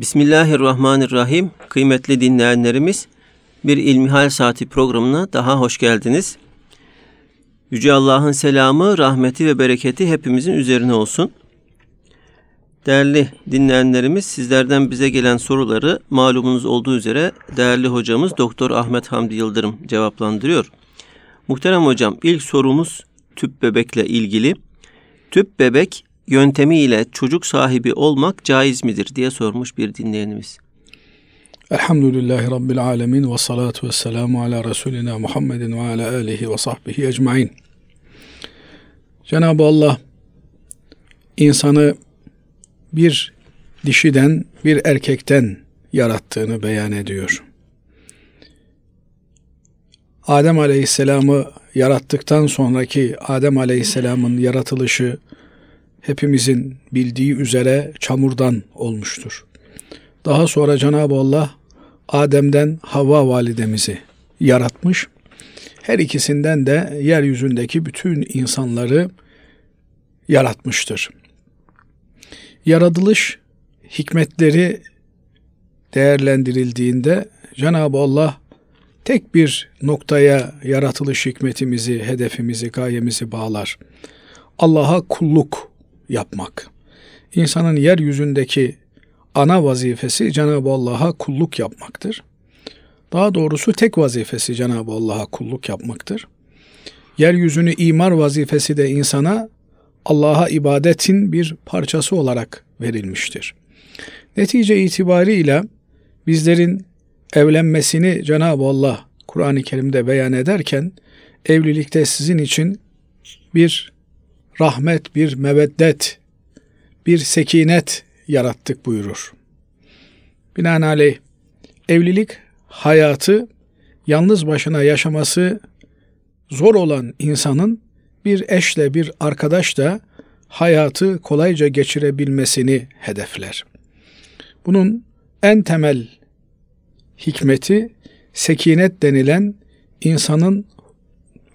Bismillahirrahmanirrahim. Kıymetli dinleyenlerimiz, bir İlmihal Saati programına daha hoş geldiniz. Yüce Allah'ın selamı, rahmeti ve bereketi hepimizin üzerine olsun. Değerli dinleyenlerimiz, sizlerden bize gelen soruları malumunuz olduğu üzere değerli hocamız Doktor Ahmet Hamdi Yıldırım cevaplandırıyor. Muhterem hocam, ilk sorumuz tüp bebekle ilgili. Tüp bebek yöntemiyle çocuk sahibi olmak caiz midir diye sormuş bir dinleyenimiz. Elhamdülillahi Rabbil Alemin ve salatu ve selamu ala Resulina Muhammedin ve ala alihi ve sahbihi ecmain. Cenab-ı Allah insanı bir dişiden bir erkekten yarattığını beyan ediyor. Adem Aleyhisselam'ı yarattıktan sonraki Adem Aleyhisselam'ın yaratılışı hepimizin bildiği üzere çamurdan olmuştur. Daha sonra Cenab-ı Allah Adem'den Havva validemizi yaratmış. Her ikisinden de yeryüzündeki bütün insanları yaratmıştır. Yaratılış hikmetleri değerlendirildiğinde Cenab-ı Allah tek bir noktaya yaratılış hikmetimizi, hedefimizi, gayemizi bağlar. Allah'a kulluk yapmak. İnsanın yeryüzündeki ana vazifesi Cenab-ı Allah'a kulluk yapmaktır. Daha doğrusu tek vazifesi Cenab-ı Allah'a kulluk yapmaktır. Yeryüzünü imar vazifesi de insana Allah'a ibadetin bir parçası olarak verilmiştir. Netice itibariyle bizlerin evlenmesini Cenab-ı Allah Kur'an-ı Kerim'de beyan ederken evlilikte sizin için bir rahmet, bir meveddet, bir sekinet yarattık buyurur. Binaenaleyh evlilik hayatı yalnız başına yaşaması zor olan insanın bir eşle bir arkadaşla hayatı kolayca geçirebilmesini hedefler. Bunun en temel hikmeti sekinet denilen insanın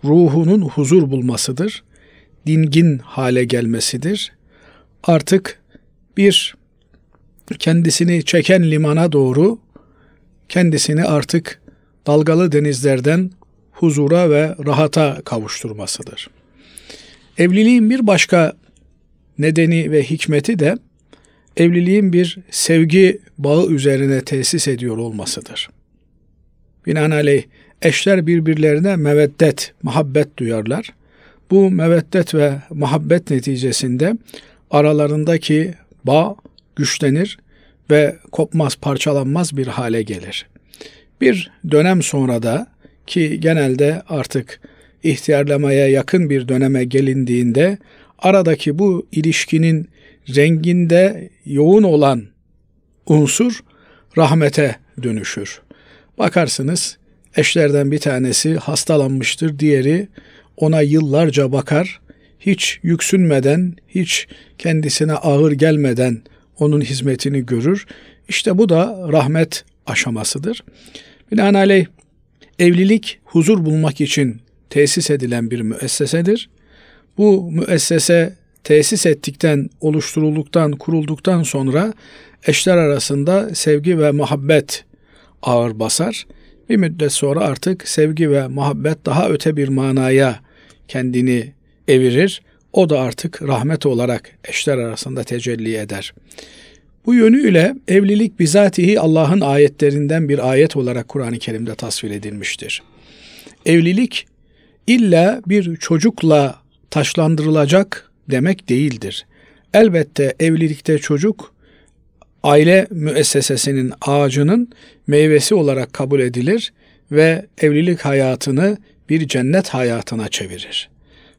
ruhunun huzur bulmasıdır dingin hale gelmesidir. Artık bir kendisini çeken limana doğru kendisini artık dalgalı denizlerden huzura ve rahata kavuşturmasıdır. Evliliğin bir başka nedeni ve hikmeti de evliliğin bir sevgi bağı üzerine tesis ediyor olmasıdır. Binaenaleyh eşler birbirlerine meveddet, muhabbet duyarlar. Bu meveddet ve muhabbet neticesinde aralarındaki bağ güçlenir ve kopmaz, parçalanmaz bir hale gelir. Bir dönem sonra da ki genelde artık ihtiyarlamaya yakın bir döneme gelindiğinde aradaki bu ilişkinin renginde yoğun olan unsur rahmete dönüşür. Bakarsınız eşlerden bir tanesi hastalanmıştır, diğeri ona yıllarca bakar, hiç yüksünmeden, hiç kendisine ağır gelmeden onun hizmetini görür. İşte bu da rahmet aşamasıdır. Binaenaleyh evlilik huzur bulmak için tesis edilen bir müessesedir. Bu müessese tesis ettikten, oluşturulduktan, kurulduktan sonra eşler arasında sevgi ve muhabbet ağır basar. Bir müddet sonra artık sevgi ve muhabbet daha öte bir manaya kendini evirir. O da artık rahmet olarak eşler arasında tecelli eder. Bu yönüyle evlilik bizatihi Allah'ın ayetlerinden bir ayet olarak Kur'an-ı Kerim'de tasvir edilmiştir. Evlilik illa bir çocukla taşlandırılacak demek değildir. Elbette evlilikte çocuk aile müessesesinin ağacının meyvesi olarak kabul edilir ve evlilik hayatını bir cennet hayatına çevirir.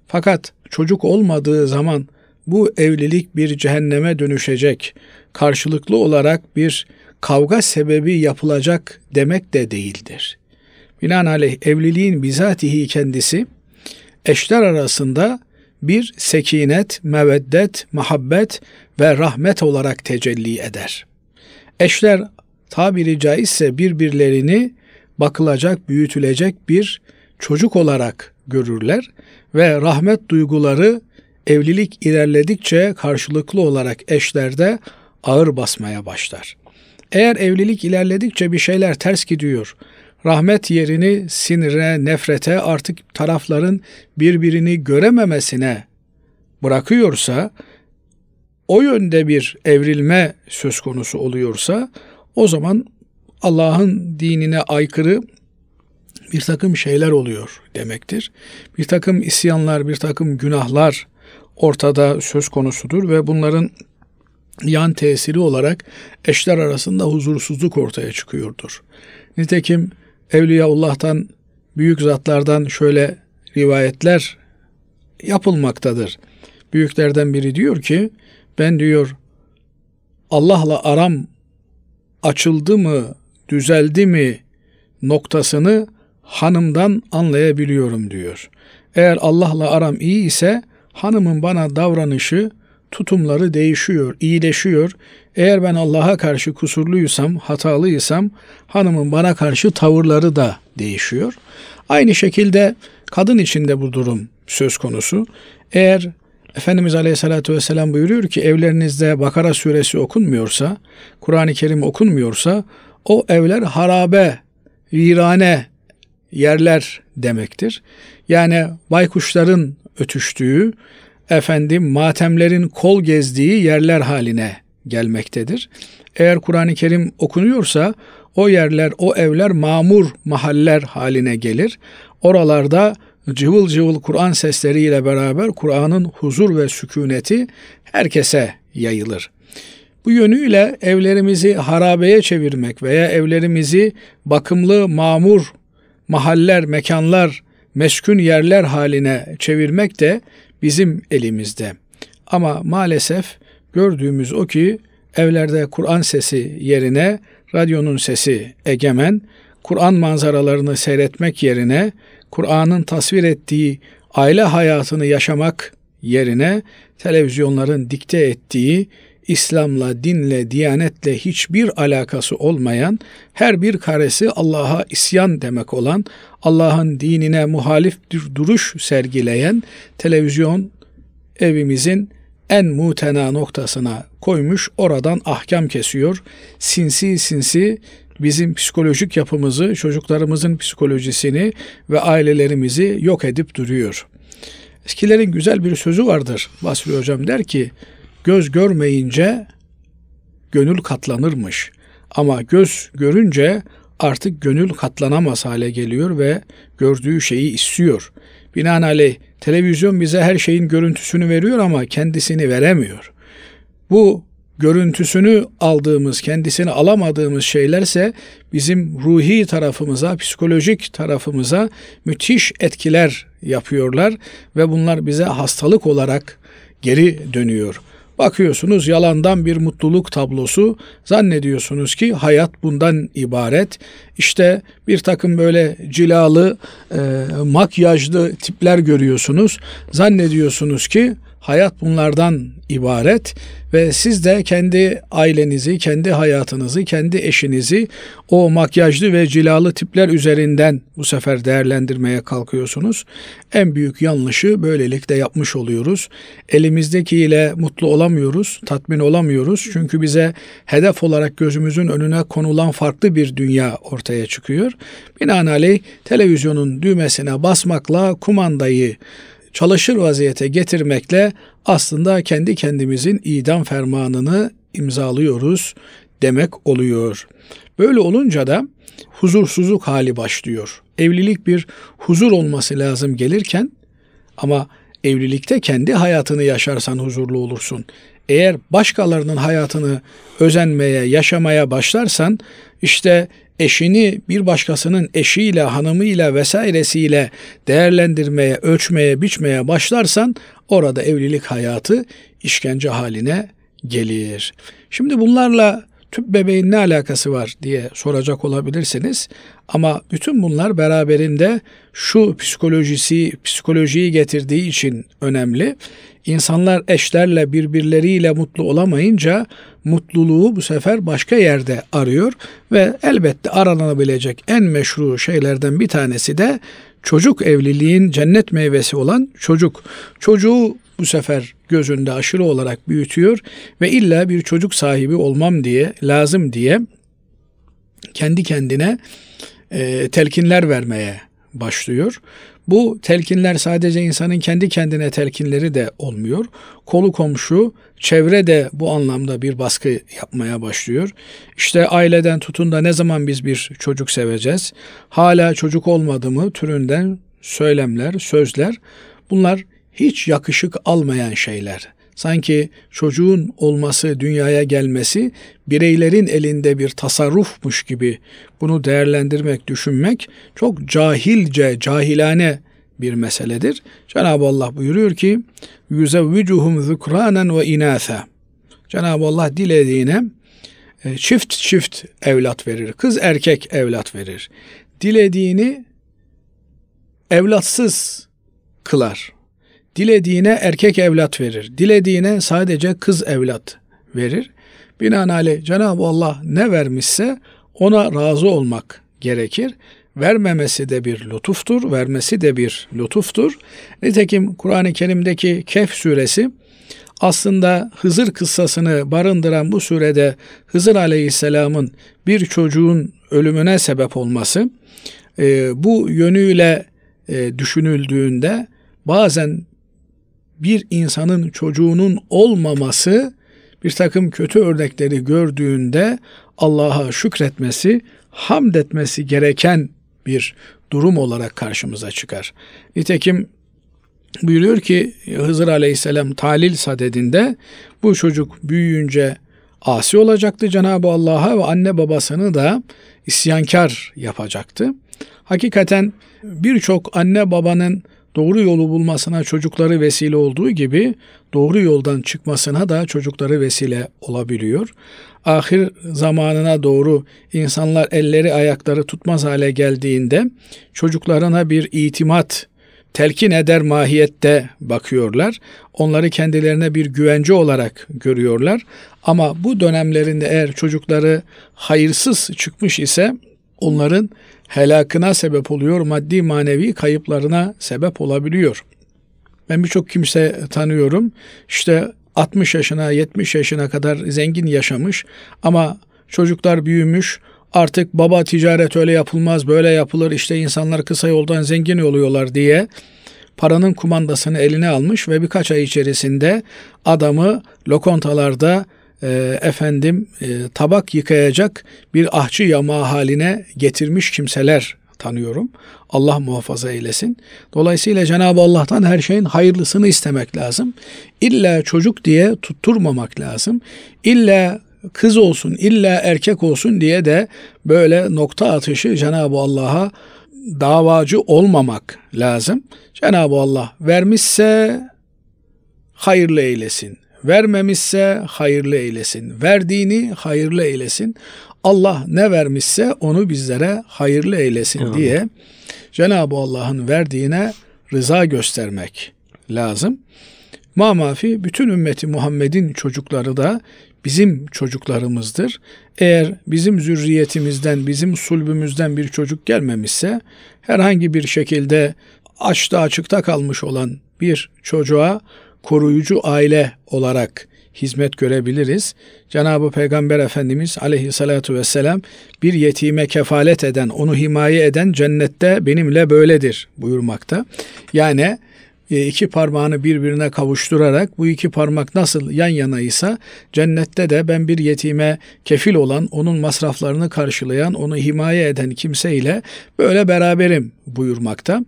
Fakat çocuk olmadığı zaman bu evlilik bir cehenneme dönüşecek, karşılıklı olarak bir kavga sebebi yapılacak demek de değildir. Binaenaleyh evliliğin bizatihi kendisi eşler arasında bir sekinet, meveddet, muhabbet ve rahmet olarak tecelli eder. Eşler tabiri caizse birbirlerini bakılacak, büyütülecek bir çocuk olarak görürler ve rahmet duyguları evlilik ilerledikçe karşılıklı olarak eşlerde ağır basmaya başlar. Eğer evlilik ilerledikçe bir şeyler ters gidiyor, rahmet yerini sinire, nefrete, artık tarafların birbirini görememesine bırakıyorsa, o yönde bir evrilme söz konusu oluyorsa, o zaman Allah'ın dinine aykırı bir takım şeyler oluyor demektir. Bir takım isyanlar, bir takım günahlar ortada söz konusudur ve bunların yan tesiri olarak eşler arasında huzursuzluk ortaya çıkıyordur. Nitekim Evliyaullah'tan, büyük zatlardan şöyle rivayetler yapılmaktadır. Büyüklerden biri diyor ki, ben diyor Allah'la aram açıldı mı, düzeldi mi noktasını hanımdan anlayabiliyorum diyor. Eğer Allah'la aram iyi ise hanımın bana davranışı, tutumları değişiyor, iyileşiyor. Eğer ben Allah'a karşı kusurluysam, hatalıysam hanımın bana karşı tavırları da değişiyor. Aynı şekilde kadın için de bu durum söz konusu. Eğer Efendimiz Aleyhisselatü Vesselam buyuruyor ki evlerinizde Bakara suresi okunmuyorsa, Kur'an-ı Kerim okunmuyorsa o evler harabe, virane yerler demektir. Yani baykuşların ötüştüğü, efendim matemlerin kol gezdiği yerler haline gelmektedir. Eğer Kur'an-ı Kerim okunuyorsa o yerler, o evler mamur mahaller haline gelir. Oralarda cıvıl cıvıl Kur'an sesleriyle beraber Kur'an'ın huzur ve sükuneti herkese yayılır. Bu yönüyle evlerimizi harabeye çevirmek veya evlerimizi bakımlı, mamur mahaller, mekanlar, meskun yerler haline çevirmek de bizim elimizde. Ama maalesef gördüğümüz o ki evlerde Kur'an sesi yerine radyonun sesi egemen, Kur'an manzaralarını seyretmek yerine Kur'an'ın tasvir ettiği aile hayatını yaşamak yerine televizyonların dikte ettiği İslam'la, dinle, diyanetle hiçbir alakası olmayan, her bir karesi Allah'a isyan demek olan, Allah'ın dinine muhalif bir duruş sergileyen televizyon evimizin en mutena noktasına koymuş, oradan ahkam kesiyor. Sinsi sinsi bizim psikolojik yapımızı, çocuklarımızın psikolojisini ve ailelerimizi yok edip duruyor. Eskilerin güzel bir sözü vardır. Basri Hocam der ki, göz görmeyince gönül katlanırmış. Ama göz görünce artık gönül katlanamaz hale geliyor ve gördüğü şeyi istiyor. Binaenaleyh televizyon bize her şeyin görüntüsünü veriyor ama kendisini veremiyor. Bu görüntüsünü aldığımız, kendisini alamadığımız şeylerse bizim ruhi tarafımıza, psikolojik tarafımıza müthiş etkiler yapıyorlar ve bunlar bize hastalık olarak geri dönüyor. Bakıyorsunuz yalandan bir mutluluk tablosu. Zannediyorsunuz ki hayat bundan ibaret. İşte bir takım böyle cilalı, e, makyajlı tipler görüyorsunuz. Zannediyorsunuz ki hayat bunlardan ibaret ve siz de kendi ailenizi, kendi hayatınızı, kendi eşinizi o makyajlı ve cilalı tipler üzerinden bu sefer değerlendirmeye kalkıyorsunuz. En büyük yanlışı böylelikle yapmış oluyoruz. Elimizdekiyle mutlu olamıyoruz, tatmin olamıyoruz. Çünkü bize hedef olarak gözümüzün önüne konulan farklı bir dünya ortaya çıkıyor. Binaenaleyh televizyonun düğmesine basmakla kumandayı çalışır vaziyete getirmekle aslında kendi kendimizin idam fermanını imzalıyoruz demek oluyor. Böyle olunca da huzursuzluk hali başlıyor. Evlilik bir huzur olması lazım gelirken ama evlilikte kendi hayatını yaşarsan huzurlu olursun. Eğer başkalarının hayatını özenmeye, yaşamaya başlarsan işte eşini bir başkasının eşiyle, hanımıyla vesairesiyle değerlendirmeye, ölçmeye, biçmeye başlarsan orada evlilik hayatı işkence haline gelir. Şimdi bunlarla tüp bebeğin ne alakası var diye soracak olabilirsiniz. Ama bütün bunlar beraberinde şu psikolojisi, psikolojiyi getirdiği için önemli. İnsanlar eşlerle birbirleriyle mutlu olamayınca mutluluğu bu sefer başka yerde arıyor ve elbette aranabilecek en meşru şeylerden bir tanesi de çocuk evliliğin cennet meyvesi olan çocuk. Çocuğu bu sefer gözünde aşırı olarak büyütüyor ve illa bir çocuk sahibi olmam diye, lazım diye kendi kendine e, telkinler vermeye başlıyor. Bu telkinler sadece insanın kendi kendine telkinleri de olmuyor. Kolu komşu, çevre de bu anlamda bir baskı yapmaya başlıyor. İşte aileden tutun da ne zaman biz bir çocuk seveceğiz? Hala çocuk olmadı mı türünden söylemler, sözler bunlar hiç yakışık almayan şeyler. Sanki çocuğun olması, dünyaya gelmesi bireylerin elinde bir tasarrufmuş gibi bunu değerlendirmek, düşünmek çok cahilce, cahilane bir meseledir. Cenab-ı Allah buyuruyor ki yüzevvicuhum zukranen ve inatha. Cenab-ı Allah dilediğine e, çift çift evlat verir. Kız erkek evlat verir. Dilediğini evlatsız kılar. Dilediğine erkek evlat verir. Dilediğine sadece kız evlat verir. Binaenaleyh Cenab-ı Allah ne vermişse ona razı olmak gerekir. Vermemesi de bir lütuftur, vermesi de bir lütuftur. Nitekim Kur'an-ı Kerim'deki Kehf suresi aslında Hızır kıssasını barındıran bu surede Hızır Aleyhisselam'ın bir çocuğun ölümüne sebep olması e, bu yönüyle e, düşünüldüğünde bazen bir insanın çocuğunun olmaması bir takım kötü örnekleri gördüğünde Allah'a şükretmesi, hamd etmesi gereken bir durum olarak karşımıza çıkar. Nitekim buyuruyor ki Hızır Aleyhisselam talil sadedinde bu çocuk büyüyünce asi olacaktı Cenab-ı Allah'a ve anne babasını da isyankar yapacaktı. Hakikaten birçok anne babanın doğru yolu bulmasına çocukları vesile olduğu gibi doğru yoldan çıkmasına da çocukları vesile olabiliyor. Ahir zamanına doğru insanlar elleri ayakları tutmaz hale geldiğinde çocuklarına bir itimat telkin eder mahiyette bakıyorlar. Onları kendilerine bir güvence olarak görüyorlar. Ama bu dönemlerinde eğer çocukları hayırsız çıkmış ise onların helakına sebep oluyor, maddi manevi kayıplarına sebep olabiliyor. Ben birçok kimse tanıyorum. İşte 60 yaşına, 70 yaşına kadar zengin yaşamış ama çocuklar büyümüş. Artık baba ticaret öyle yapılmaz, böyle yapılır. İşte insanlar kısa yoldan zengin oluyorlar diye paranın kumandasını eline almış ve birkaç ay içerisinde adamı lokontalarda e, efendim e, tabak yıkayacak bir ahçı yamağı haline getirmiş kimseler tanıyorum. Allah muhafaza eylesin. Dolayısıyla Cenab-ı Allah'tan her şeyin hayırlısını istemek lazım. İlla çocuk diye tutturmamak lazım. İlla kız olsun, illa erkek olsun diye de böyle nokta atışı Cenab-ı Allah'a davacı olmamak lazım. Cenab-ı Allah vermişse hayırlı eylesin. Vermemişse hayırlı eylesin. Verdiğini hayırlı eylesin. Allah ne vermişse onu bizlere hayırlı eylesin Amin. diye Cenab-ı Allah'ın verdiğine rıza göstermek lazım. Mamafi bütün ümmeti Muhammed'in çocukları da bizim çocuklarımızdır. Eğer bizim zürriyetimizden, bizim sulbümüzden bir çocuk gelmemişse herhangi bir şekilde açta açıkta kalmış olan bir çocuğa koruyucu aile olarak hizmet görebiliriz. Cenab-ı Peygamber Efendimiz aleyhissalatu vesselam bir yetime kefalet eden, onu himaye eden cennette benimle böyledir buyurmakta. Yani iki parmağını birbirine kavuşturarak bu iki parmak nasıl yan yanaysa cennette de ben bir yetime kefil olan, onun masraflarını karşılayan, onu himaye eden kimseyle böyle beraberim buyurmakta.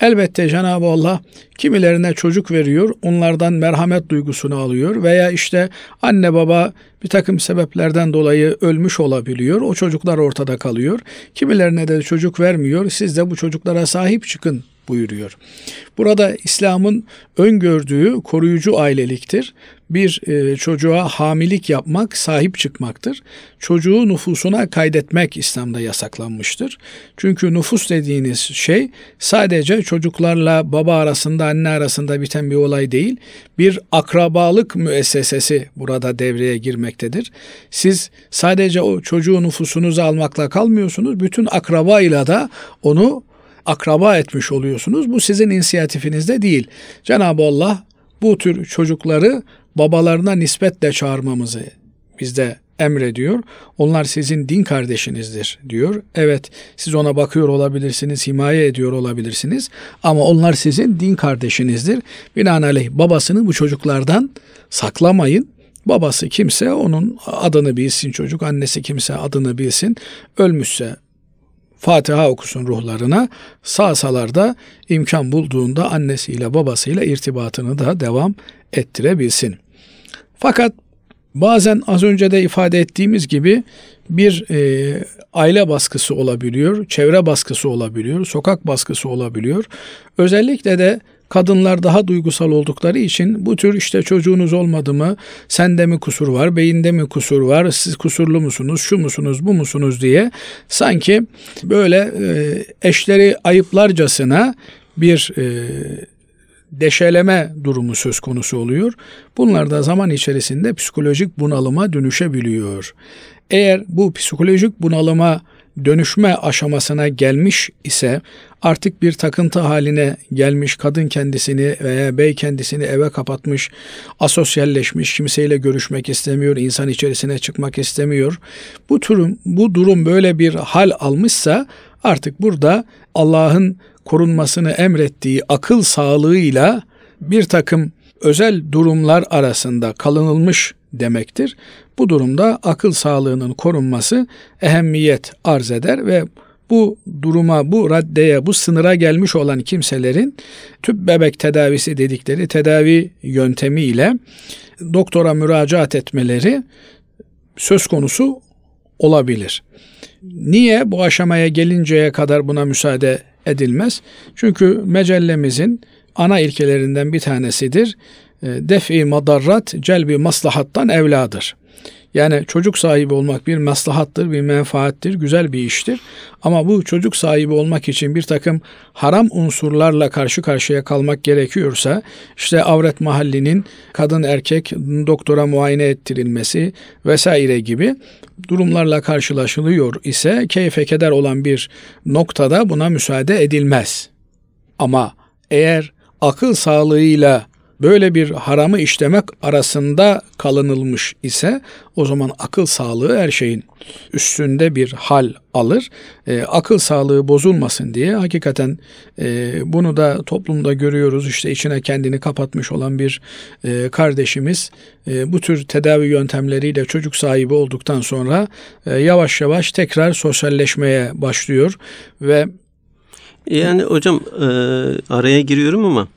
Elbette Cenab-ı Allah kimilerine çocuk veriyor, onlardan merhamet duygusunu alıyor veya işte anne baba bir takım sebeplerden dolayı ölmüş olabiliyor. O çocuklar ortada kalıyor. Kimilerine de çocuk vermiyor. Siz de bu çocuklara sahip çıkın buyuruyor. Burada İslam'ın öngördüğü koruyucu aileliktir. Bir e, çocuğa hamilik yapmak sahip çıkmaktır. Çocuğu nüfusuna kaydetmek İslam'da yasaklanmıştır. Çünkü nüfus dediğiniz şey sadece çocuklarla baba arasında anne arasında biten bir olay değil. Bir akrabalık müessesesi burada devreye girmektedir. Siz sadece o çocuğu nüfusunuzu almakla kalmıyorsunuz. Bütün akrabayla da onu akraba etmiş oluyorsunuz. Bu sizin inisiyatifinizde değil. Cenab-ı Allah bu tür çocukları babalarına nispetle çağırmamızı bizde emrediyor. Onlar sizin din kardeşinizdir diyor. Evet siz ona bakıyor olabilirsiniz, himaye ediyor olabilirsiniz ama onlar sizin din kardeşinizdir. Binaenaleyh babasını bu çocuklardan saklamayın. Babası kimse onun adını bilsin çocuk, annesi kimse adını bilsin. Ölmüşse Fatiha okusun ruhlarına. Sağsalar da imkan bulduğunda annesiyle babasıyla irtibatını da devam ettirebilsin. Fakat bazen az önce de ifade ettiğimiz gibi bir e, aile baskısı olabiliyor, çevre baskısı olabiliyor, sokak baskısı olabiliyor. Özellikle de Kadınlar daha duygusal oldukları için bu tür işte çocuğunuz olmadı mı, sende mi kusur var, beyinde mi kusur var, siz kusurlu musunuz, şu musunuz, bu musunuz diye sanki böyle e, eşleri ayıplarcasına bir e, deşeleme durumu söz konusu oluyor. Bunlar da zaman içerisinde psikolojik bunalıma dönüşebiliyor. Eğer bu psikolojik bunalıma dönüşme aşamasına gelmiş ise artık bir takıntı haline gelmiş kadın kendisini veya bey kendisini eve kapatmış, asosyalleşmiş, kimseyle görüşmek istemiyor, insan içerisine çıkmak istemiyor. Bu durum bu durum böyle bir hal almışsa artık burada Allah'ın korunmasını emrettiği akıl sağlığıyla bir takım özel durumlar arasında kalınılmış demektir. Bu durumda akıl sağlığının korunması ehemmiyet arz eder ve bu duruma, bu raddeye, bu sınıra gelmiş olan kimselerin tüp bebek tedavisi dedikleri tedavi yöntemiyle doktora müracaat etmeleri söz konusu olabilir. Niye bu aşamaya gelinceye kadar buna müsaade edilmez? Çünkü mecellemizin ana ilkelerinden bir tanesidir. E, Defi madarrat celbi maslahattan evladır. Yani çocuk sahibi olmak bir maslahattır, bir menfaattir, güzel bir iştir. Ama bu çocuk sahibi olmak için bir takım haram unsurlarla karşı karşıya kalmak gerekiyorsa, işte avret mahallinin kadın erkek doktora muayene ettirilmesi vesaire gibi durumlarla karşılaşılıyor ise keyfe keder olan bir noktada buna müsaade edilmez. Ama eğer akıl sağlığıyla böyle bir haramı işlemek arasında kalınılmış ise o zaman akıl sağlığı her şeyin üstünde bir hal alır. E, akıl sağlığı bozulmasın diye hakikaten e, bunu da toplumda görüyoruz. İşte içine kendini kapatmış olan bir e, kardeşimiz e, bu tür tedavi yöntemleriyle çocuk sahibi olduktan sonra e, yavaş yavaş tekrar sosyalleşmeye başlıyor ve yani hocam e, araya giriyorum ama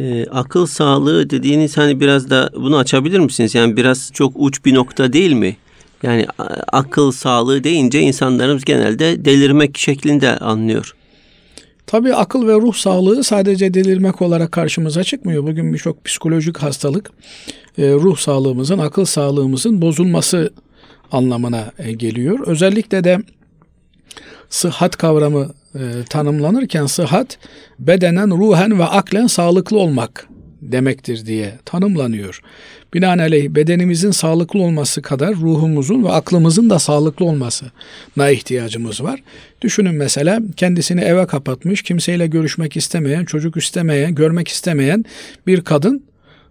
e, akıl sağlığı dediğiniz hani biraz da bunu açabilir misiniz? Yani biraz çok uç bir nokta değil mi? Yani akıl sağlığı deyince insanlarımız genelde delirmek şeklinde anlıyor. Tabii akıl ve ruh sağlığı sadece delirmek olarak karşımıza çıkmıyor. Bugün birçok psikolojik hastalık e, ruh sağlığımızın, akıl sağlığımızın bozulması anlamına e, geliyor. Özellikle de sıhhat kavramı e, tanımlanırken sıhhat bedenen, ruhen ve aklen sağlıklı olmak demektir diye tanımlanıyor. Binaenaleyh bedenimizin sağlıklı olması kadar ruhumuzun ve aklımızın da sağlıklı olmasına ihtiyacımız var. Düşünün mesela kendisini eve kapatmış, kimseyle görüşmek istemeyen, çocuk istemeyen, görmek istemeyen bir kadın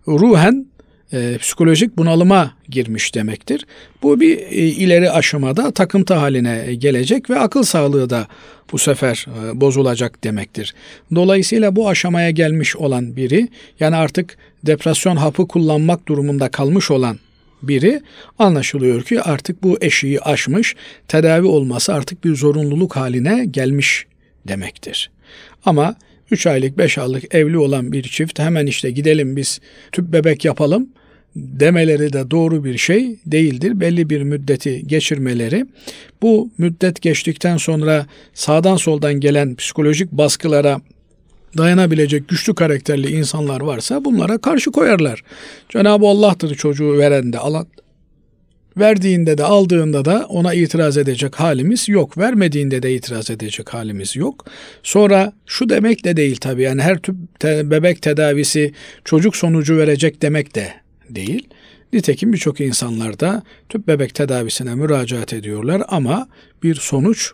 ruhen e, psikolojik bunalıma girmiş demektir. Bu bir e, ileri aşamada takıntı haline gelecek ve akıl sağlığı da bu sefer e, bozulacak demektir. Dolayısıyla bu aşamaya gelmiş olan biri yani artık depresyon hapı kullanmak durumunda kalmış olan biri anlaşılıyor ki artık bu eşiği aşmış, tedavi olması artık bir zorunluluk haline gelmiş demektir. Ama 3 aylık 5 aylık evli olan bir çift hemen işte gidelim biz tüp bebek yapalım demeleri de doğru bir şey değildir. Belli bir müddeti geçirmeleri bu müddet geçtikten sonra sağdan soldan gelen psikolojik baskılara dayanabilecek güçlü karakterli insanlar varsa bunlara karşı koyarlar. Cenab-ı Allah'tır çocuğu veren de alan verdiğinde de aldığında da ona itiraz edecek halimiz yok. Vermediğinde de itiraz edecek halimiz yok. Sonra şu demek de değil tabii yani her tüp te- bebek tedavisi çocuk sonucu verecek demek de değil. Nitekim birçok insanlar da tüp bebek tedavisine müracaat ediyorlar ama bir sonuç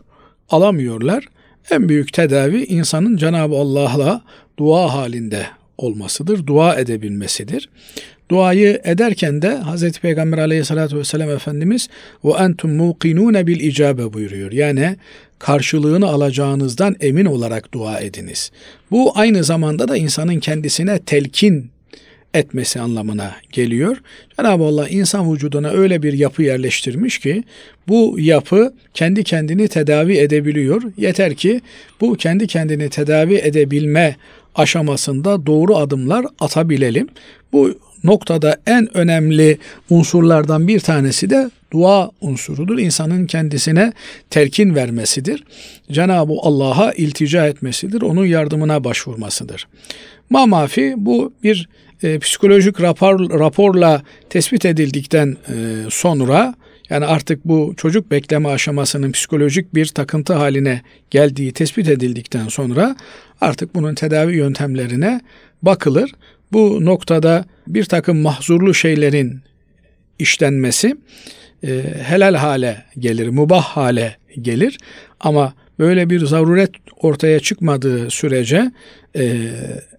alamıyorlar. En büyük tedavi insanın Cenab-ı Allah'la dua halinde olmasıdır, dua edebilmesidir. Duayı ederken de Hz. Peygamber aleyhissalatü vesselam Efendimiz ve entum muqinune bil icabe buyuruyor. Yani karşılığını alacağınızdan emin olarak dua ediniz. Bu aynı zamanda da insanın kendisine telkin etmesi anlamına geliyor. Cenab-ı Allah insan vücuduna öyle bir yapı yerleştirmiş ki bu yapı kendi kendini tedavi edebiliyor. Yeter ki bu kendi kendini tedavi edebilme aşamasında doğru adımlar atabilelim. Bu noktada en önemli unsurlardan bir tanesi de dua unsurudur. İnsanın kendisine telkin vermesidir. Cenab-ı Allah'a iltica etmesidir. Onun yardımına başvurmasıdır. Mamafi bu bir e, psikolojik rapor, raporla tespit edildikten e, sonra yani artık bu çocuk bekleme aşamasının psikolojik bir takıntı haline geldiği tespit edildikten sonra artık bunun tedavi yöntemlerine bakılır. Bu noktada bir takım mahzurlu şeylerin işlenmesi e, helal hale gelir, mubah hale gelir. Ama böyle bir zaruret ortaya çıkmadığı sürece e,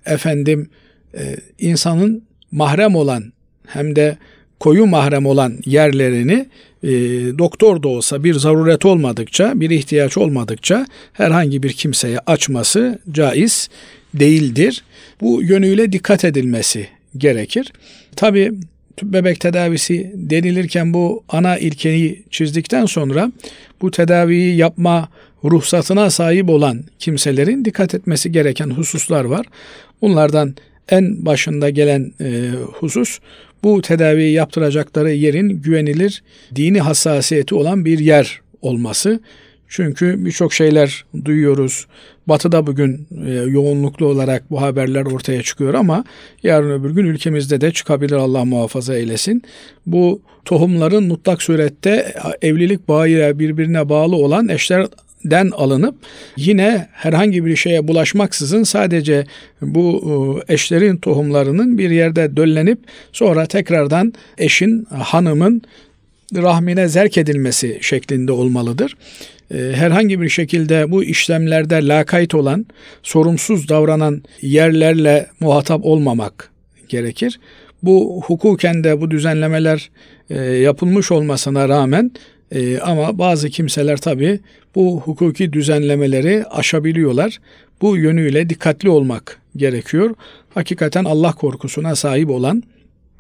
efendim e, insanın mahrem olan hem de koyu mahrem olan yerlerini e, doktor da olsa bir zaruret olmadıkça, bir ihtiyaç olmadıkça herhangi bir kimseye açması caiz değildir. Bu yönüyle dikkat edilmesi gerekir. Tabi bebek tedavisi denilirken bu ana ilkeyi çizdikten sonra bu tedaviyi yapma ruhsatına sahip olan kimselerin dikkat etmesi gereken hususlar var. Bunlardan en başında gelen e, husus bu tedaviyi yaptıracakları yerin güvenilir dini hassasiyeti olan bir yer olması. Çünkü birçok şeyler duyuyoruz. Batı'da bugün e, yoğunluklu olarak bu haberler ortaya çıkıyor ama yarın öbür gün ülkemizde de çıkabilir Allah muhafaza eylesin. Bu tohumların mutlak surette evlilik bağıyla birbirine bağlı olan eşler den alınıp yine herhangi bir şeye bulaşmaksızın sadece bu e, eşlerin tohumlarının bir yerde döllenip sonra tekrardan eşin, hanımın rahmine zerk edilmesi şeklinde olmalıdır. E, herhangi bir şekilde bu işlemlerde lakayt olan, sorumsuz davranan yerlerle muhatap olmamak gerekir. Bu hukuken de bu düzenlemeler e, yapılmış olmasına rağmen ee, ama bazı kimseler tabi bu hukuki düzenlemeleri aşabiliyorlar. Bu yönüyle dikkatli olmak gerekiyor. Hakikaten Allah korkusuna sahip olan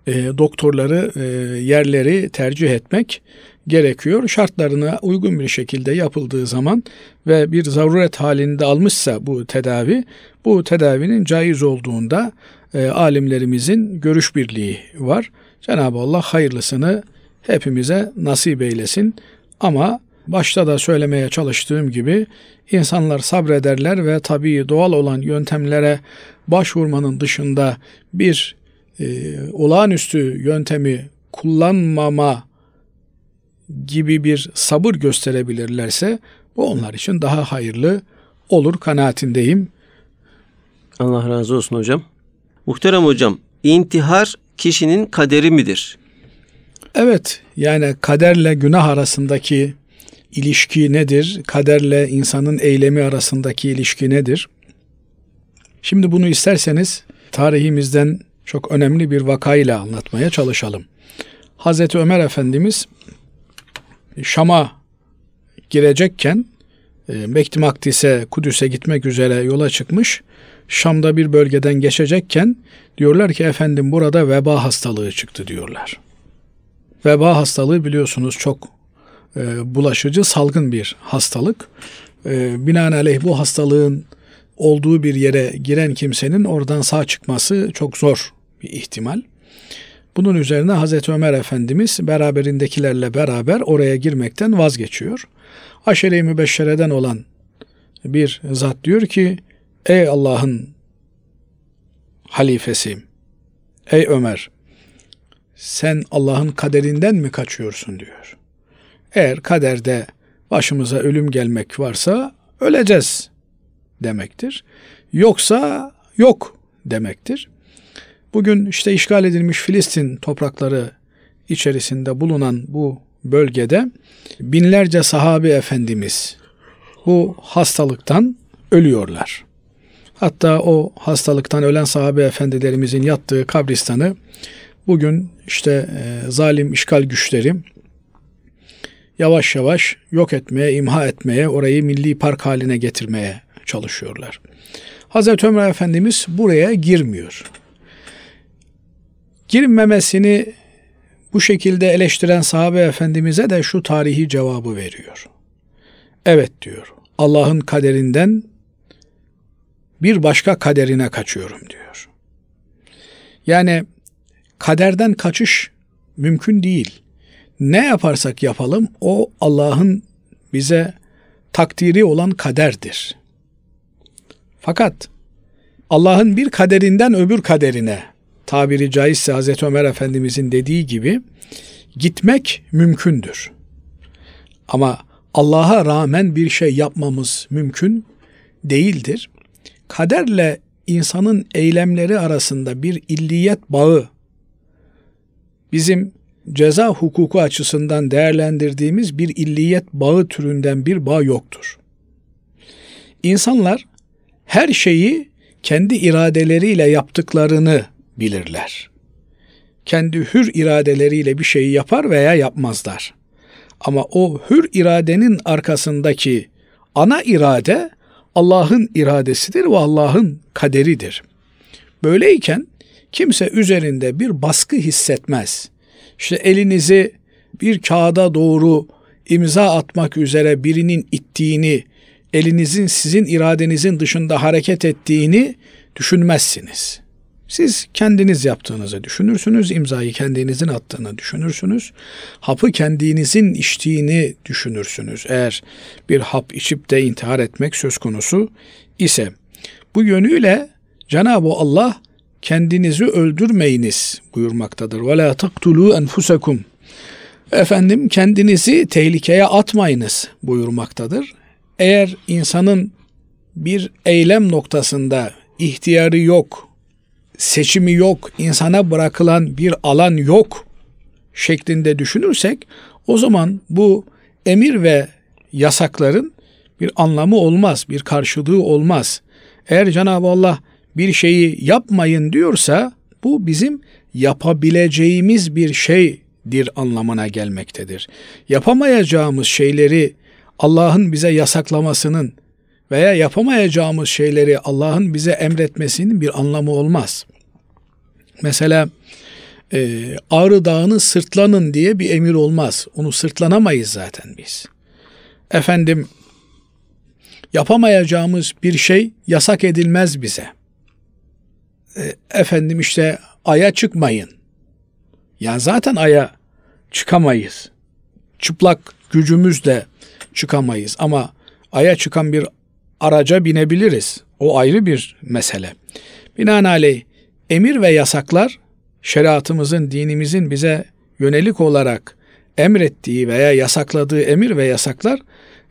e, doktorları, e, yerleri tercih etmek gerekiyor. Şartlarına uygun bir şekilde yapıldığı zaman ve bir zaruret halinde almışsa bu tedavi, bu tedavinin caiz olduğunda e, alimlerimizin görüş birliği var. Cenab-ı Allah hayırlısını hepimize nasip eylesin. Ama başta da söylemeye çalıştığım gibi insanlar sabrederler ve tabii doğal olan yöntemlere başvurmanın dışında bir e, olağanüstü yöntemi kullanmama gibi bir sabır gösterebilirlerse bu onlar için daha hayırlı olur kanaatindeyim. Allah razı olsun hocam. Muhterem hocam, intihar kişinin kaderi midir? Evet yani kaderle günah arasındaki ilişki nedir? Kaderle insanın eylemi arasındaki ilişki nedir? Şimdi bunu isterseniz tarihimizden çok önemli bir vakayla anlatmaya çalışalım. Hazreti Ömer Efendimiz Şam'a girecekken e, Mekti Makdis'e, Kudüs'e gitmek üzere yola çıkmış. Şam'da bir bölgeden geçecekken diyorlar ki efendim burada veba hastalığı çıktı diyorlar. Veba hastalığı biliyorsunuz çok e, bulaşıcı, salgın bir hastalık. E, binaenaleyh bu hastalığın olduğu bir yere giren kimsenin oradan sağ çıkması çok zor bir ihtimal. Bunun üzerine Hazreti Ömer Efendimiz beraberindekilerle beraber oraya girmekten vazgeçiyor. Aşere-i Mübeşşere'den olan bir zat diyor ki Ey Allah'ın halifesi, ey Ömer sen Allah'ın kaderinden mi kaçıyorsun diyor. Eğer kaderde başımıza ölüm gelmek varsa öleceğiz demektir. Yoksa yok demektir. Bugün işte işgal edilmiş Filistin toprakları içerisinde bulunan bu bölgede binlerce sahabe efendimiz bu hastalıktan ölüyorlar. Hatta o hastalıktan ölen sahabe efendilerimizin yattığı kabristanı bugün işte e, zalim işgal güçleri yavaş yavaş yok etmeye, imha etmeye, orayı milli park haline getirmeye çalışıyorlar. Hazreti Ömer Efendimiz buraya girmiyor. Girmemesini bu şekilde eleştiren sahabe efendimize de şu tarihi cevabı veriyor. Evet diyor. Allah'ın kaderinden bir başka kaderine kaçıyorum diyor. Yani kaderden kaçış mümkün değil. Ne yaparsak yapalım o Allah'ın bize takdiri olan kaderdir. Fakat Allah'ın bir kaderinden öbür kaderine tabiri caizse Hazreti Ömer Efendimizin dediği gibi gitmek mümkündür. Ama Allah'a rağmen bir şey yapmamız mümkün değildir. Kaderle insanın eylemleri arasında bir illiyet bağı bizim ceza hukuku açısından değerlendirdiğimiz bir illiyet bağı türünden bir bağ yoktur. İnsanlar her şeyi kendi iradeleriyle yaptıklarını bilirler. Kendi hür iradeleriyle bir şeyi yapar veya yapmazlar. Ama o hür iradenin arkasındaki ana irade Allah'ın iradesidir ve Allah'ın kaderidir. Böyleyken kimse üzerinde bir baskı hissetmez. İşte elinizi bir kağıda doğru imza atmak üzere birinin ittiğini, elinizin sizin iradenizin dışında hareket ettiğini düşünmezsiniz. Siz kendiniz yaptığınızı düşünürsünüz, imzayı kendinizin attığını düşünürsünüz, hapı kendinizin içtiğini düşünürsünüz. Eğer bir hap içip de intihar etmek söz konusu ise bu yönüyle Cenab-ı Allah kendinizi öldürmeyiniz buyurmaktadır. Ve la taktulu enfusakum. Efendim kendinizi tehlikeye atmayınız buyurmaktadır. Eğer insanın bir eylem noktasında ihtiyarı yok, seçimi yok, insana bırakılan bir alan yok şeklinde düşünürsek o zaman bu emir ve yasakların bir anlamı olmaz, bir karşılığı olmaz. Eğer Cenab-ı Allah bir şeyi yapmayın diyorsa bu bizim yapabileceğimiz bir şeydir anlamına gelmektedir. Yapamayacağımız şeyleri Allah'ın bize yasaklamasının veya yapamayacağımız şeyleri Allah'ın bize emretmesinin bir anlamı olmaz. Mesela e, Ağrı Dağı'nı sırtlanın diye bir emir olmaz. Onu sırtlanamayız zaten biz. Efendim yapamayacağımız bir şey yasak edilmez bize. E, efendim işte aya çıkmayın. Ya zaten aya çıkamayız. Çıplak gücümüzle çıkamayız ama aya çıkan bir araca binebiliriz. O ayrı bir mesele. Binaenaleyh emir ve yasaklar şeriatımızın, dinimizin bize yönelik olarak emrettiği veya yasakladığı emir ve yasaklar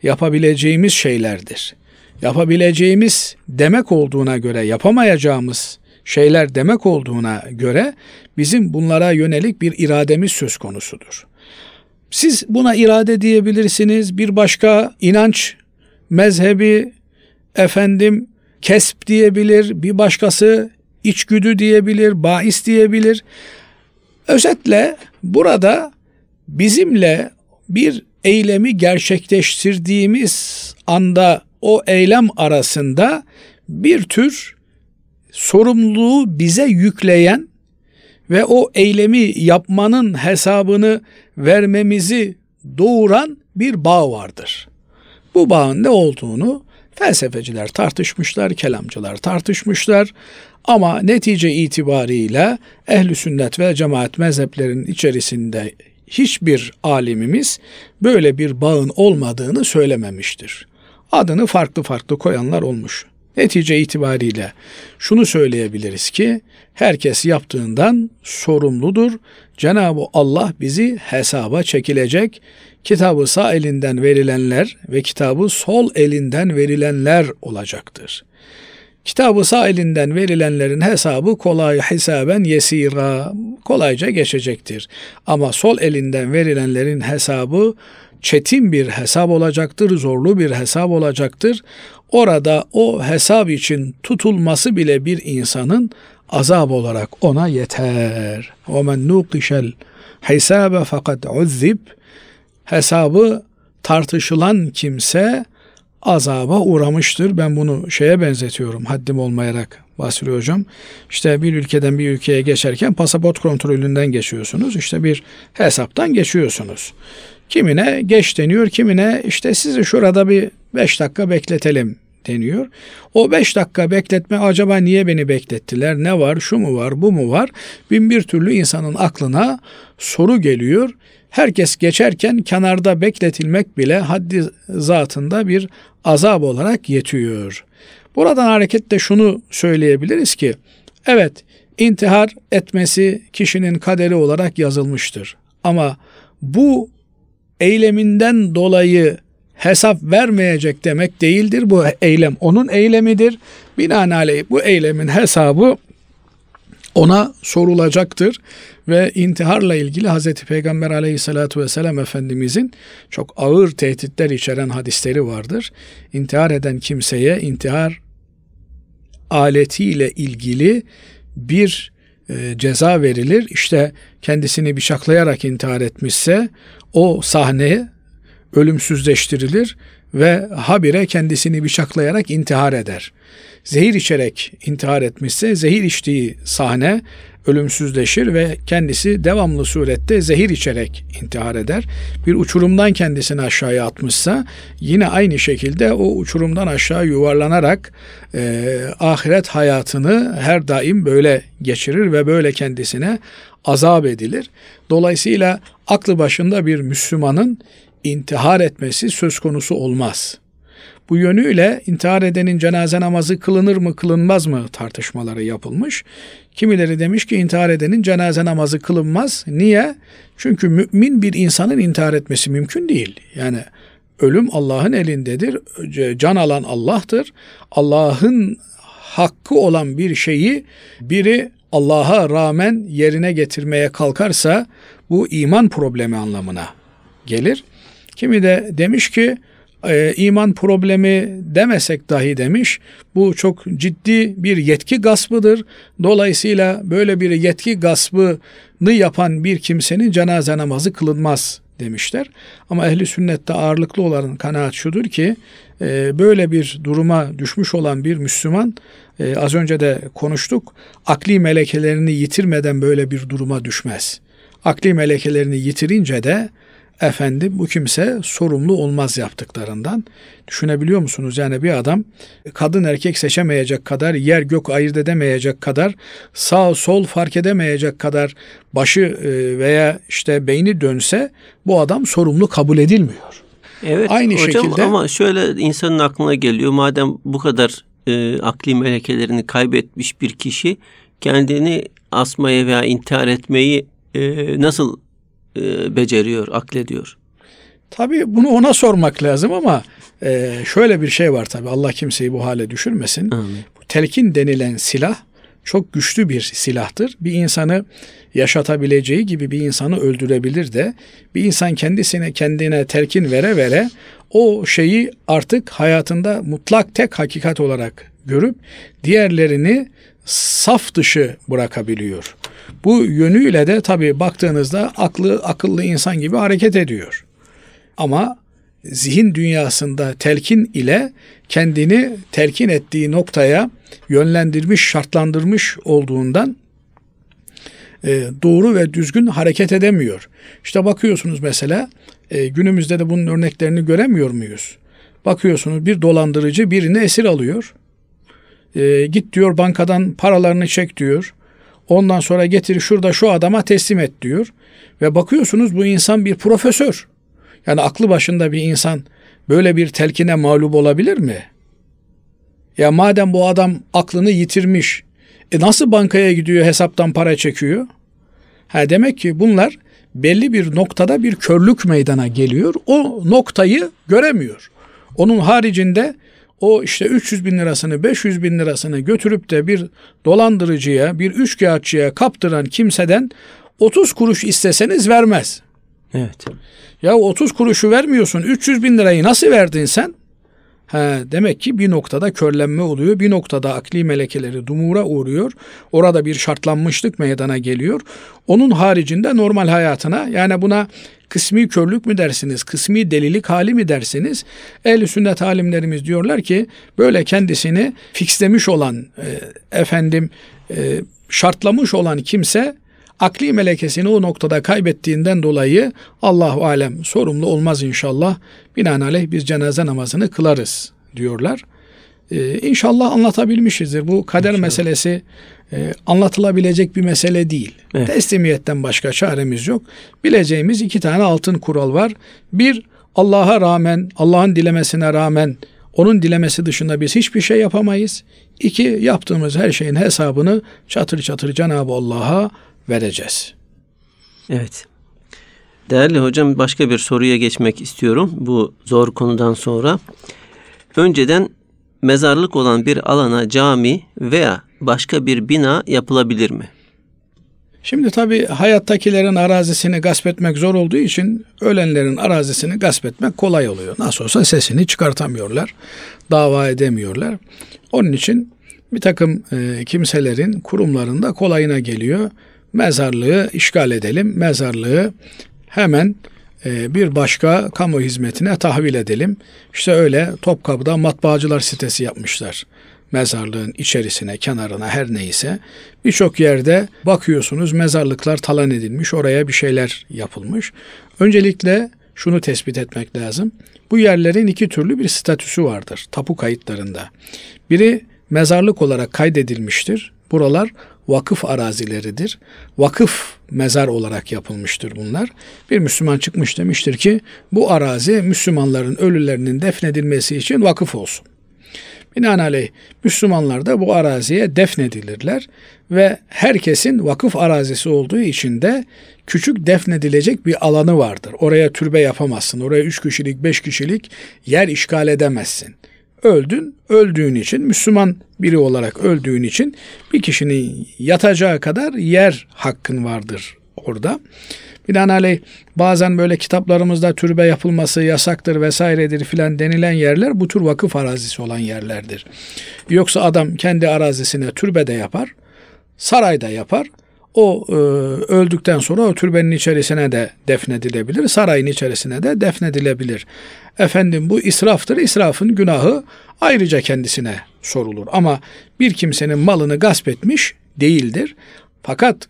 yapabileceğimiz şeylerdir. Yapabileceğimiz demek olduğuna göre yapamayacağımız şeyler demek olduğuna göre bizim bunlara yönelik bir irademiz söz konusudur. Siz buna irade diyebilirsiniz. Bir başka inanç mezhebi efendim kesp diyebilir, bir başkası içgüdü diyebilir, bahis diyebilir. Özetle burada bizimle bir eylemi gerçekleştirdiğimiz anda o eylem arasında bir tür sorumluluğu bize yükleyen ve o eylemi yapmanın hesabını vermemizi doğuran bir bağ vardır. Bu bağın ne olduğunu felsefeciler tartışmışlar, kelamcılar tartışmışlar ama netice itibariyle ehli sünnet ve cemaat mezheplerinin içerisinde hiçbir alimimiz böyle bir bağın olmadığını söylememiştir. Adını farklı farklı koyanlar olmuş. Netice itibariyle şunu söyleyebiliriz ki herkes yaptığından sorumludur. Cenab-ı Allah bizi hesaba çekilecek. Kitabı sağ elinden verilenler ve kitabı sol elinden verilenler olacaktır. Kitabı sağ elinden verilenlerin hesabı kolay hesaben yesira kolayca geçecektir. Ama sol elinden verilenlerin hesabı çetin bir hesap olacaktır, zorlu bir hesap olacaktır. Orada o hesap için tutulması bile bir insanın azap olarak ona yeter. O men nuqishel hesabe fakat uzzib hesabı tartışılan kimse azaba uğramıştır. Ben bunu şeye benzetiyorum haddim olmayarak bahsediyor hocam. İşte bir ülkeden bir ülkeye geçerken pasaport kontrolünden geçiyorsunuz. İşte bir hesaptan geçiyorsunuz. Kimine geç deniyor, kimine işte sizi şurada bir 5 dakika bekletelim deniyor. O beş dakika bekletme acaba niye beni beklettiler? Ne var? Şu mu var? Bu mu var? Bin bir türlü insanın aklına soru geliyor. Herkes geçerken kenarda bekletilmek bile haddi zatında bir azap olarak yetiyor. Buradan hareketle şunu söyleyebiliriz ki evet intihar etmesi kişinin kaderi olarak yazılmıştır. Ama bu eyleminden dolayı hesap vermeyecek demek değildir. Bu eylem onun eylemidir. Binaenaleyh bu eylemin hesabı ona sorulacaktır ve intiharla ilgili Hz. Peygamber aleyhissalatu vesselam Efendimizin çok ağır tehditler içeren hadisleri vardır. İntihar eden kimseye intihar aletiyle ilgili bir e, ceza verilir. İşte kendisini bıçaklayarak intihar etmişse o sahne ölümsüzleştirilir ve habire kendisini bıçaklayarak intihar eder. Zehir içerek intihar etmişse zehir içtiği sahne ölümsüzleşir ve kendisi devamlı surette zehir içerek intihar eder. Bir uçurumdan kendisini aşağıya atmışsa yine aynı şekilde o uçurumdan aşağı yuvarlanarak e, ahiret hayatını her daim böyle geçirir ve böyle kendisine azap edilir. Dolayısıyla aklı başında bir Müslümanın intihar etmesi söz konusu olmaz. Bu yönüyle intihar edenin cenaze namazı kılınır mı kılınmaz mı tartışmaları yapılmış. Kimileri demiş ki intihar edenin cenaze namazı kılınmaz. Niye? Çünkü mümin bir insanın intihar etmesi mümkün değil. Yani ölüm Allah'ın elindedir. Can alan Allah'tır. Allah'ın hakkı olan bir şeyi biri Allah'a rağmen yerine getirmeye kalkarsa bu iman problemi anlamına gelir. Kimi de demiş ki e, iman problemi demesek dahi demiş. Bu çok ciddi bir yetki gaspıdır. Dolayısıyla böyle bir yetki gaspını yapan bir kimsenin cenaze namazı kılınmaz demişler. Ama ehli sünnette ağırlıklı olan kanaat şudur ki e, böyle bir duruma düşmüş olan bir Müslüman e, az önce de konuştuk akli melekelerini yitirmeden böyle bir duruma düşmez. Akli melekelerini yitirince de efendim bu kimse sorumlu olmaz yaptıklarından. Düşünebiliyor musunuz? Yani bir adam kadın erkek seçemeyecek kadar, yer gök ayırt edemeyecek kadar, sağ sol fark edemeyecek kadar başı e, veya işte beyni dönse bu adam sorumlu kabul edilmiyor. Evet Aynı hocam şekilde, ama şöyle insanın aklına geliyor madem bu kadar e, akli melekelerini kaybetmiş bir kişi kendini asmaya veya intihar etmeyi e, nasıl e, beceriyor, aklediyor? Tabii bunu ona sormak lazım ama e, şöyle bir şey var tabii Allah kimseyi bu hale düşürmesin. Amin. Bu telkin denilen silah çok güçlü bir silahtır. Bir insanı yaşatabileceği gibi bir insanı öldürebilir de bir insan kendisine kendine telkin vere vere o şeyi artık hayatında mutlak tek hakikat olarak görüp diğerlerini saf dışı bırakabiliyor. Bu yönüyle de tabii baktığınızda aklı akıllı insan gibi hareket ediyor. Ama zihin dünyasında telkin ile kendini telkin ettiği noktaya yönlendirmiş, şartlandırmış olduğundan e, doğru ve düzgün hareket edemiyor. İşte bakıyorsunuz mesela e, günümüzde de bunun örneklerini göremiyor muyuz? Bakıyorsunuz bir dolandırıcı birini esir alıyor. E, git diyor bankadan paralarını çek diyor. Ondan sonra getir şurada şu adama teslim et diyor. Ve bakıyorsunuz bu insan bir profesör. Yani aklı başında bir insan böyle bir telkine mağlup olabilir mi? Ya madem bu adam aklını yitirmiş, e nasıl bankaya gidiyor hesaptan para çekiyor? Ha demek ki bunlar belli bir noktada bir körlük meydana geliyor. O noktayı göremiyor. Onun haricinde o işte 300 bin lirasını 500 bin lirasını götürüp de bir dolandırıcıya bir üçkağıtçıya kaptıran kimseden 30 kuruş isteseniz vermez. Evet. Ya 30 kuruşu vermiyorsun 300 bin lirayı nasıl verdin sen? He, demek ki bir noktada körlenme oluyor. Bir noktada akli melekeleri dumura uğruyor. Orada bir şartlanmışlık meydana geliyor. Onun haricinde normal hayatına yani buna kısmi körlük mü dersiniz, kısmi delilik hali mi dersiniz? Ehl-i sünnet alimlerimiz diyorlar ki böyle kendisini fixlemiş olan e, efendim e, şartlamış olan kimse akli melekesini o noktada kaybettiğinden dolayı Allahu alem sorumlu olmaz inşallah. Binaenaleyh biz cenaze namazını kılarız diyorlar. Ee, inşallah anlatabilmişizdir. Bu kader inşallah. meselesi e, anlatılabilecek bir mesele değil. Evet. Teslimiyetten başka çaremiz yok. Bileceğimiz iki tane altın kural var. Bir, Allah'a rağmen, Allah'ın dilemesine rağmen onun dilemesi dışında biz hiçbir şey yapamayız. İki, yaptığımız her şeyin hesabını çatır çatır Cenab-ı Allah'a vereceğiz. Evet. Değerli hocam başka bir soruya geçmek istiyorum bu zor konudan sonra. Önceden mezarlık olan bir alana cami veya başka bir bina yapılabilir mi? Şimdi tabi hayattakilerin arazisini gasp etmek zor olduğu için ölenlerin arazisini gasp etmek kolay oluyor. Nasıl olsa sesini çıkartamıyorlar, dava edemiyorlar. Onun için bir takım e, kimselerin kurumlarında kolayına geliyor mezarlığı işgal edelim. Mezarlığı hemen e, bir başka kamu hizmetine tahvil edelim. İşte öyle Topkapı'da matbaacılar sitesi yapmışlar. Mezarlığın içerisine, kenarına her neyse. Birçok yerde bakıyorsunuz mezarlıklar talan edilmiş, oraya bir şeyler yapılmış. Öncelikle şunu tespit etmek lazım. Bu yerlerin iki türlü bir statüsü vardır tapu kayıtlarında. Biri mezarlık olarak kaydedilmiştir. Buralar vakıf arazileridir. Vakıf mezar olarak yapılmıştır bunlar. Bir Müslüman çıkmış demiştir ki bu arazi Müslümanların ölülerinin defnedilmesi için vakıf olsun. Binaenaleyh Müslümanlar da bu araziye defnedilirler ve herkesin vakıf arazisi olduğu için de küçük defnedilecek bir alanı vardır. Oraya türbe yapamazsın. Oraya üç kişilik, beş kişilik yer işgal edemezsin öldün. Öldüğün için Müslüman biri olarak öldüğün için bir kişinin yatacağı kadar yer hakkın vardır orada. Binaenaleyh bazen böyle kitaplarımızda türbe yapılması yasaktır vesairedir filan denilen yerler bu tür vakıf arazisi olan yerlerdir. Yoksa adam kendi arazisine türbe de yapar, sarayda yapar. O e, öldükten sonra o türbenin içerisine de defnedilebilir, sarayın içerisine de defnedilebilir. Efendim bu israftır. İsrafın günahı ayrıca kendisine sorulur. Ama bir kimsenin malını gasp etmiş değildir. Fakat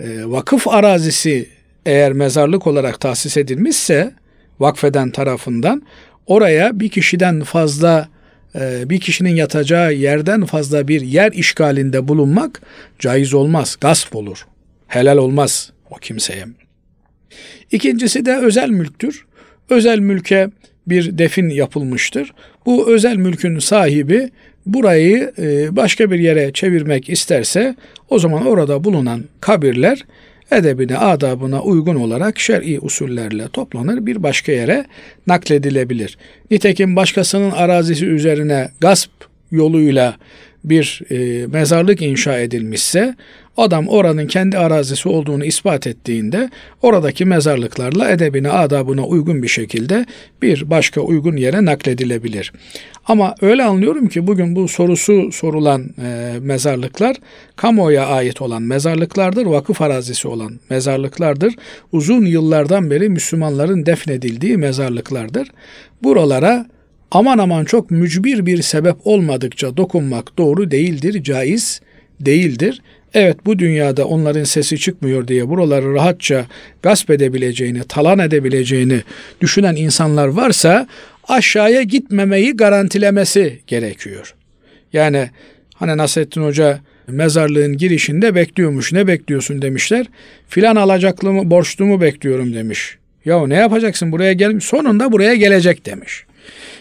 e, vakıf arazisi eğer mezarlık olarak tahsis edilmişse vakfeden tarafından oraya bir kişiden fazla e, bir kişinin yatacağı yerden fazla bir yer işgalinde bulunmak caiz olmaz. Gasp olur. Helal olmaz o kimseye. İkincisi de özel mülktür. Özel mülke bir defin yapılmıştır. Bu özel mülkün sahibi burayı e, başka bir yere çevirmek isterse o zaman orada bulunan kabirler edebine, adabına uygun olarak şer'i usullerle toplanır bir başka yere nakledilebilir. Nitekim başkasının arazisi üzerine gasp yoluyla bir e, mezarlık inşa edilmişse adam oranın kendi arazisi olduğunu ispat ettiğinde oradaki mezarlıklarla edebine adabına uygun bir şekilde bir başka uygun yere nakledilebilir. Ama öyle anlıyorum ki bugün bu sorusu sorulan e, mezarlıklar kamuoya ait olan mezarlıklardır, vakıf arazisi olan mezarlıklardır. Uzun yıllardan beri Müslümanların defnedildiği mezarlıklardır. Buralara aman aman çok mücbir bir sebep olmadıkça dokunmak doğru değildir, caiz değildir. Evet bu dünyada onların sesi çıkmıyor diye buraları rahatça gasp edebileceğini, talan edebileceğini düşünen insanlar varsa aşağıya gitmemeyi garantilemesi gerekiyor. Yani hani Nasrettin Hoca mezarlığın girişinde bekliyormuş. Ne bekliyorsun demişler. Filan alacaklı mı, borçlu mu bekliyorum demiş. Ya ne yapacaksın buraya gel sonunda buraya gelecek demiş.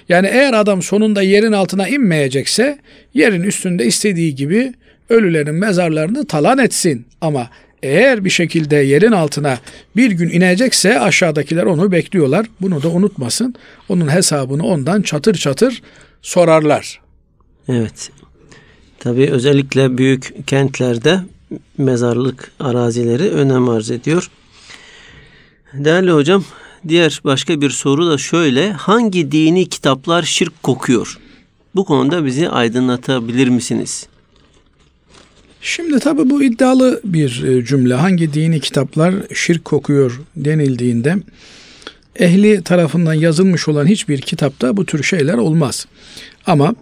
Yani eğer adam sonunda yerin altına inmeyecekse yerin üstünde istediği gibi ölülerin mezarlarını talan etsin. Ama eğer bir şekilde yerin altına bir gün inecekse aşağıdakiler onu bekliyorlar. Bunu da unutmasın. Onun hesabını ondan çatır çatır sorarlar. Evet. Tabii özellikle büyük kentlerde mezarlık arazileri önem arz ediyor. Değerli hocam, Diğer başka bir soru da şöyle. Hangi dini kitaplar şirk kokuyor? Bu konuda bizi aydınlatabilir misiniz? Şimdi tabi bu iddialı bir e, cümle. Hangi dini kitaplar şirk kokuyor denildiğinde ehli tarafından yazılmış olan hiçbir kitapta bu tür şeyler olmaz. Ama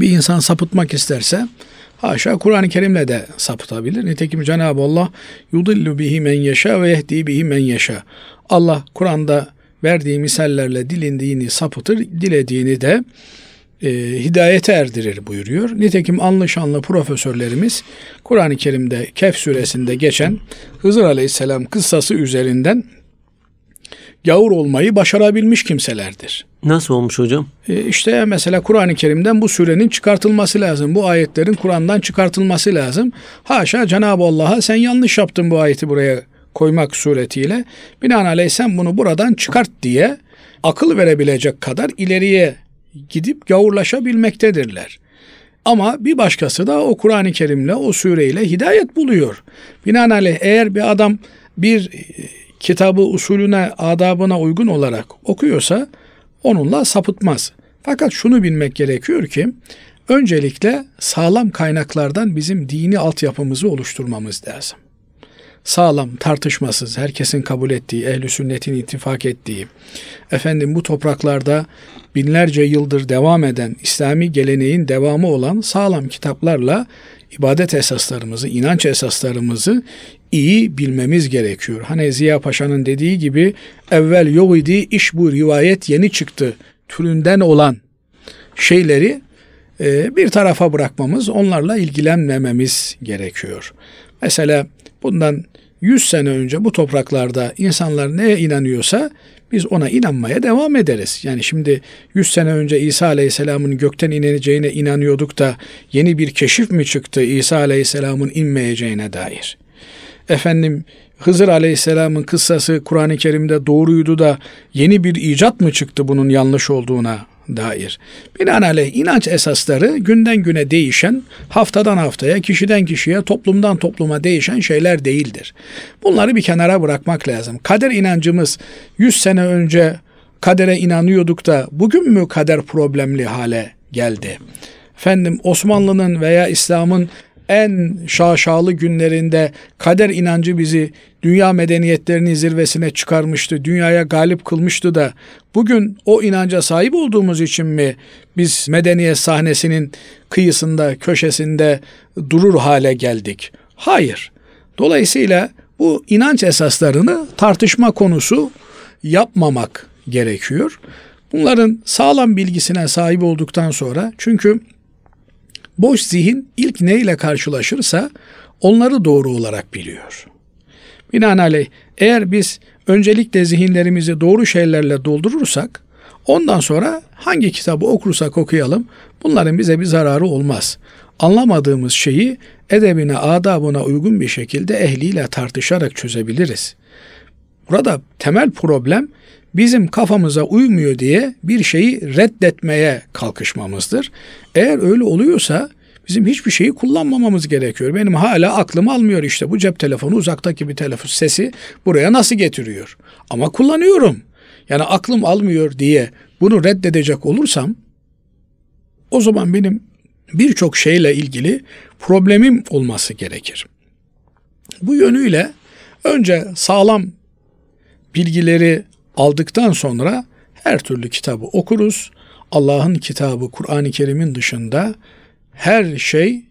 bir insan sapıtmak isterse haşa Kur'an-ı Kerim'le de sapıtabilir. Nitekim Cenab-ı Allah yudillu bihi men yeşa ve yehdi bihi men yeşa. Allah Kur'an'da verdiği misallerle dilindiğini sapıtır, dilediğini de e, hidayete erdirir buyuruyor. Nitekim anlı şanlı profesörlerimiz Kur'an-ı Kerim'de Kehf suresinde geçen Hızır Aleyhisselam kıssası üzerinden gavur olmayı başarabilmiş kimselerdir. Nasıl olmuş hocam? E işte mesela Kur'an-ı Kerim'den bu surenin çıkartılması lazım. Bu ayetlerin Kur'an'dan çıkartılması lazım. Haşa Cenab-ı Allah'a sen yanlış yaptın bu ayeti buraya koymak suretiyle. Binaenaleyh sen bunu buradan çıkart diye akıl verebilecek kadar ileriye gidip gavurlaşabilmektedirler. Ama bir başkası da o Kur'an-ı Kerim'le, o sureyle hidayet buluyor. Binaenaleyh eğer bir adam bir e, kitabı usulüne, adabına uygun olarak okuyorsa onunla sapıtmaz. Fakat şunu bilmek gerekiyor ki öncelikle sağlam kaynaklardan bizim dini altyapımızı oluşturmamız lazım. Sağlam, tartışmasız, herkesin kabul ettiği, ehli sünnetin ittifak ettiği, efendim bu topraklarda binlerce yıldır devam eden İslami geleneğin devamı olan sağlam kitaplarla ibadet esaslarımızı, inanç esaslarımızı iyi bilmemiz gerekiyor. Hani Ziya Paşa'nın dediği gibi evvel yok idi iş bu rivayet yeni çıktı türünden olan şeyleri bir tarafa bırakmamız, onlarla ilgilenmememiz gerekiyor. Mesela bundan 100 sene önce bu topraklarda insanlar neye inanıyorsa biz ona inanmaya devam ederiz. Yani şimdi 100 sene önce İsa Aleyhisselam'ın gökten ineceğine inanıyorduk da yeni bir keşif mi çıktı İsa Aleyhisselam'ın inmeyeceğine dair? Efendim Hızır Aleyhisselam'ın kıssası Kur'an-ı Kerim'de doğruydu da yeni bir icat mı çıktı bunun yanlış olduğuna dair. Binaenaleyh inanç esasları günden güne değişen, haftadan haftaya, kişiden kişiye, toplumdan topluma değişen şeyler değildir. Bunları bir kenara bırakmak lazım. Kader inancımız 100 sene önce kadere inanıyorduk da bugün mü kader problemli hale geldi? Efendim Osmanlı'nın veya İslam'ın en şaşalı günlerinde kader inancı bizi dünya medeniyetlerinin zirvesine çıkarmıştı, dünyaya galip kılmıştı da bugün o inanca sahip olduğumuz için mi biz medeniyet sahnesinin kıyısında, köşesinde durur hale geldik? Hayır. Dolayısıyla bu inanç esaslarını tartışma konusu yapmamak gerekiyor. Bunların sağlam bilgisine sahip olduktan sonra çünkü Boş zihin ilk neyle karşılaşırsa onları doğru olarak biliyor. Binaenaleyh eğer biz öncelikle zihinlerimizi doğru şeylerle doldurursak ondan sonra hangi kitabı okursak okuyalım bunların bize bir zararı olmaz. Anlamadığımız şeyi edebine, adabına uygun bir şekilde ehliyle tartışarak çözebiliriz. Burada temel problem bizim kafamıza uymuyor diye bir şeyi reddetmeye kalkışmamızdır. Eğer öyle oluyorsa bizim hiçbir şeyi kullanmamamız gerekiyor. Benim hala aklım almıyor işte bu cep telefonu uzaktaki bir telefon sesi buraya nasıl getiriyor? Ama kullanıyorum. Yani aklım almıyor diye bunu reddedecek olursam o zaman benim birçok şeyle ilgili problemim olması gerekir. Bu yönüyle önce sağlam bilgileri aldıktan sonra her türlü kitabı okuruz. Allah'ın kitabı Kur'an-ı Kerim'in dışında her şey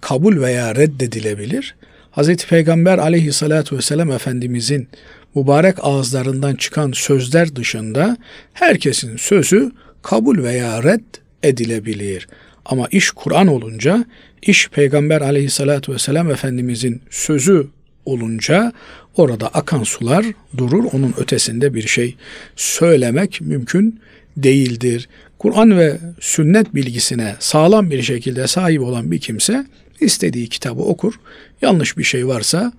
kabul veya reddedilebilir. Hz. Peygamber aleyhissalatü vesselam Efendimizin mübarek ağızlarından çıkan sözler dışında herkesin sözü kabul veya red edilebilir. Ama iş Kur'an olunca, iş Peygamber aleyhissalatü vesselam Efendimizin sözü olunca orada akan sular durur. Onun ötesinde bir şey söylemek mümkün değildir. Kur'an ve sünnet bilgisine sağlam bir şekilde sahip olan bir kimse istediği kitabı okur. Yanlış bir şey varsa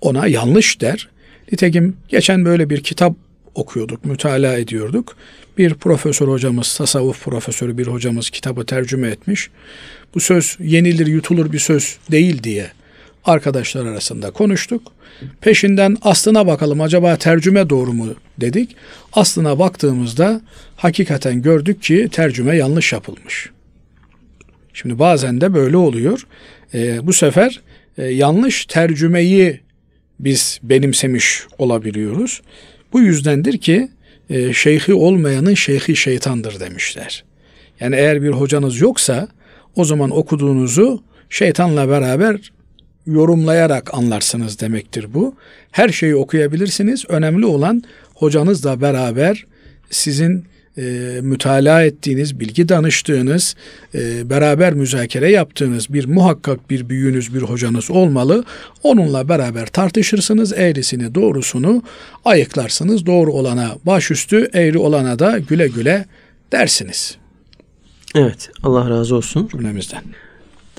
ona yanlış der. Nitekim geçen böyle bir kitap okuyorduk, mütalaa ediyorduk. Bir profesör hocamız, tasavvuf profesörü bir hocamız kitabı tercüme etmiş. Bu söz yenilir, yutulur bir söz değil diye arkadaşlar arasında konuştuk. Peşinden aslına bakalım acaba tercüme doğru mu dedik. Aslına baktığımızda hakikaten gördük ki tercüme yanlış yapılmış. Şimdi bazen de böyle oluyor. E, bu sefer e, yanlış tercümeyi biz benimsemiş olabiliyoruz. Bu yüzdendir ki e, şeyhi olmayanın şeyhi şeytandır demişler. Yani eğer bir hocanız yoksa o zaman okuduğunuzu şeytanla beraber yorumlayarak anlarsınız demektir bu. Her şeyi okuyabilirsiniz. Önemli olan hocanızla beraber sizin e, mütalaa ettiğiniz, bilgi danıştığınız, e, beraber müzakere yaptığınız bir muhakkak bir büyüğünüz, bir hocanız olmalı. Onunla beraber tartışırsınız, eğrisini, doğrusunu ayıklarsınız. Doğru olana başüstü, eğri olana da güle güle dersiniz. Evet, Allah razı olsun. Cümlemizden.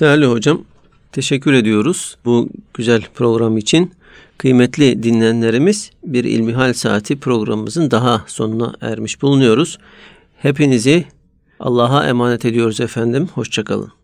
Değerli hocam, teşekkür ediyoruz bu güzel program için. Kıymetli dinleyenlerimiz bir İlmihal Saati programımızın daha sonuna ermiş bulunuyoruz. Hepinizi Allah'a emanet ediyoruz efendim. Hoşçakalın.